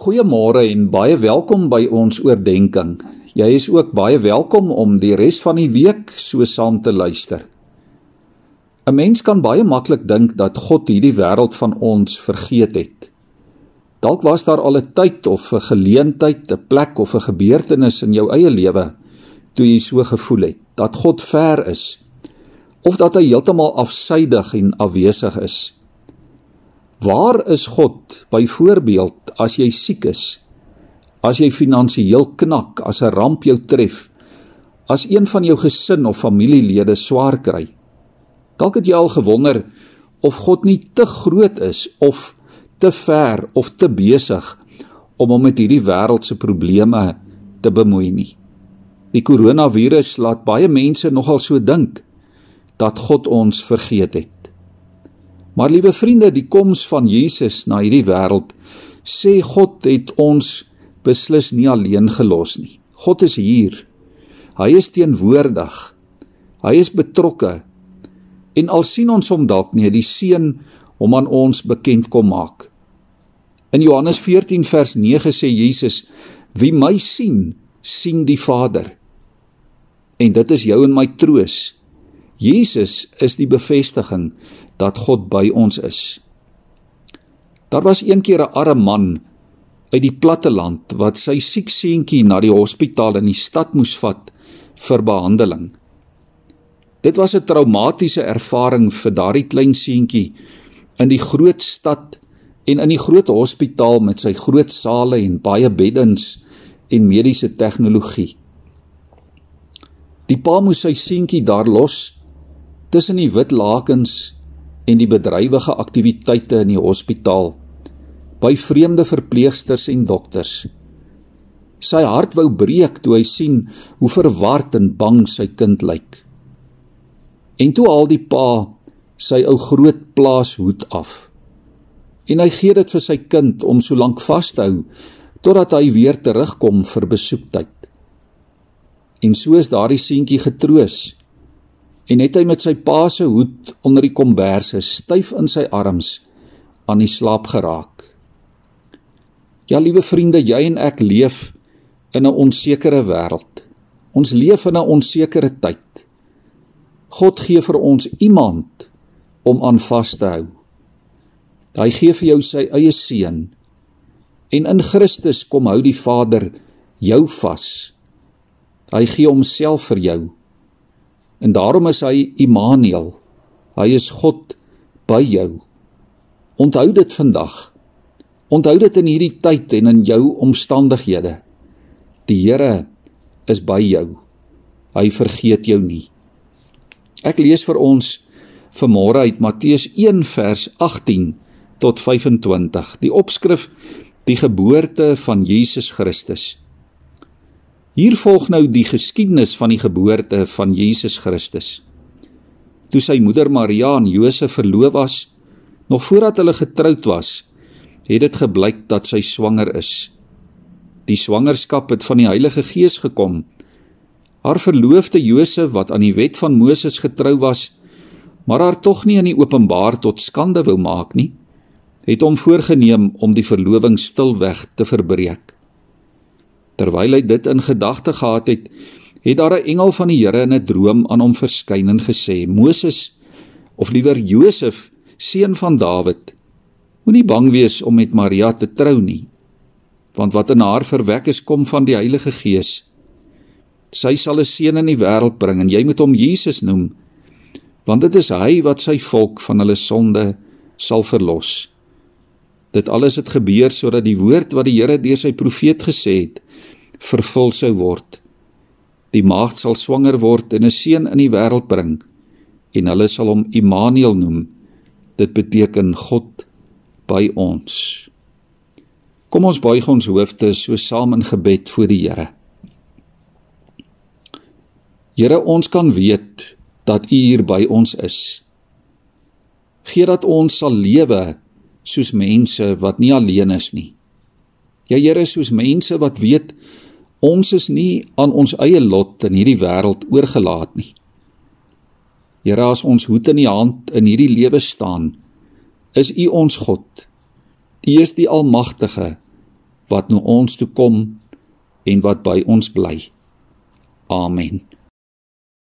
Goeiemôre en baie welkom by ons oordeenking. Jy is ook baie welkom om die res van die week so saam te luister. 'n Mens kan baie maklik dink dat God hierdie wêreld van ons vergeet het. Dalk was daar al 'n tyd of 'n geleentheid, 'n plek of 'n gebeurtenis in jou eie lewe toe jy so gevoel het dat God ver is of dat hy heeltemal afsydig en afwesig is. Waar is God byvoorbeeld as jy siek is? As jy finansiëel knak, as 'n ramp jou tref, as een van jou gesin of familielede swaar kry? Dalk het jy al gewonder of God nie te groot is of te ver of te besig om hom met hierdie wêreldse probleme te bemoei nie. Die koronavirus laat baie mense nogal so dink dat God ons vergeet het. Maar liewe vriende, die koms van Jesus na hierdie wêreld sê God het ons beslis nie alleen gelos nie. God is hier. Hy is teenwoordig. Hy is betrokke. En al sien ons hom dalk nie, die seun hom aan ons bekend kom maak. In Johannes 14 vers 9 sê Jesus: "Wie my sien, sien die Vader." En dit is jou en my troos. Jesus is die bevestiging dat God by ons is. Daar was eendag 'n arme man uit die platte land wat sy siek seentjie na die hospitaal in die stad moes vat vir behandeling. Dit was 'n traumatiese ervaring vir daardie klein seentjie in die groot stad en in die groot hospitaal met sy groot sale en baie beddens en mediese tegnologie. Die pa moes sy seentjie daar los tussen die wit lakens en die bedrywige aktiwiteite in die hospitaal by vreemde verpleegsters en dokters. Sy hart wou breek toe hy sien hoe verward en bang sy kind lyk. En toe haal die pa sy ou groot plaashoed af. En hy gee dit vir sy kind om so lank vas te hou totdat hy weer terugkom vir besoektyd. En so is daardie seentjie getroos en het hy met sy pa se hoed onder die komberse styf in sy arms aan die slaap geraak. Ja, liewe vriende, jy en ek leef in 'n onsekere wêreld. Ons leef in 'n onsekere tyd. God gee vir ons iemand om aan vas te hou. Hy gee vir jou sy eie seun. En in Christus kom hou die Vader jou vas. Hy gee homself vir jou. En daarom is hy Immanuel. Hy is God by jou. Onthou dit vandag. Onthou dit in hierdie tyd en in jou omstandighede. Die Here is by jou. Hy vergeet jou nie. Ek lees vir ons vanmôre uit Matteus 1 vers 18 tot 25. Die opskrif: Die geboorte van Jesus Christus. Hier volg nou die geskiedenis van die geboorte van Jesus Christus. Toe sy moeder Maria aan Josef verloof was, nog voordat hulle getroud was, het dit gebleik dat sy swanger is. Die swangerskap het van die Heilige Gees gekom. Haar verloofde Josef wat aan die wet van Moses getrou was, maar haar tog nie in die openbaar tot skande wou maak nie, het hom voorgenem om die verloving stilweg te verbreek. Terwyl hy dit in gedagte gehad het, het daar 'n engel van die Here in 'n droom aan hom verskyn en gesê: "Moses, of liewer Josef, seun van Dawid, moenie bang wees om met Maria te trou nie, want wat in haar verwek is kom van die Heilige Gees. Sy sal 'n seun in die wêreld bring en jy moet hom Jesus noem, want dit is hy wat sy volk van hulle sonde sal verlos." Dit alles het gebeur sodat die woord wat die Here deur sy profeet gesê het, vervul sou word. Die maagd sal swanger word en 'n seun in die wêreld bring en hulle sal hom Immanuel noem. Dit beteken God by ons. Kom ons buig ons hoofde so saam in gebed voor die Here. Here, ons kan weet dat U hier by ons is. Gee dat ons sal lewe soos mense wat nie alleen is nie. Ja Here, soos mense wat weet ons is nie aan ons eie lot in hierdie wêreld oorgelaat nie. Here, as ons hoed in die hand in hierdie lewe staan, is U ons God. U is die almagtige wat na ons toe kom en wat by ons bly. Amen.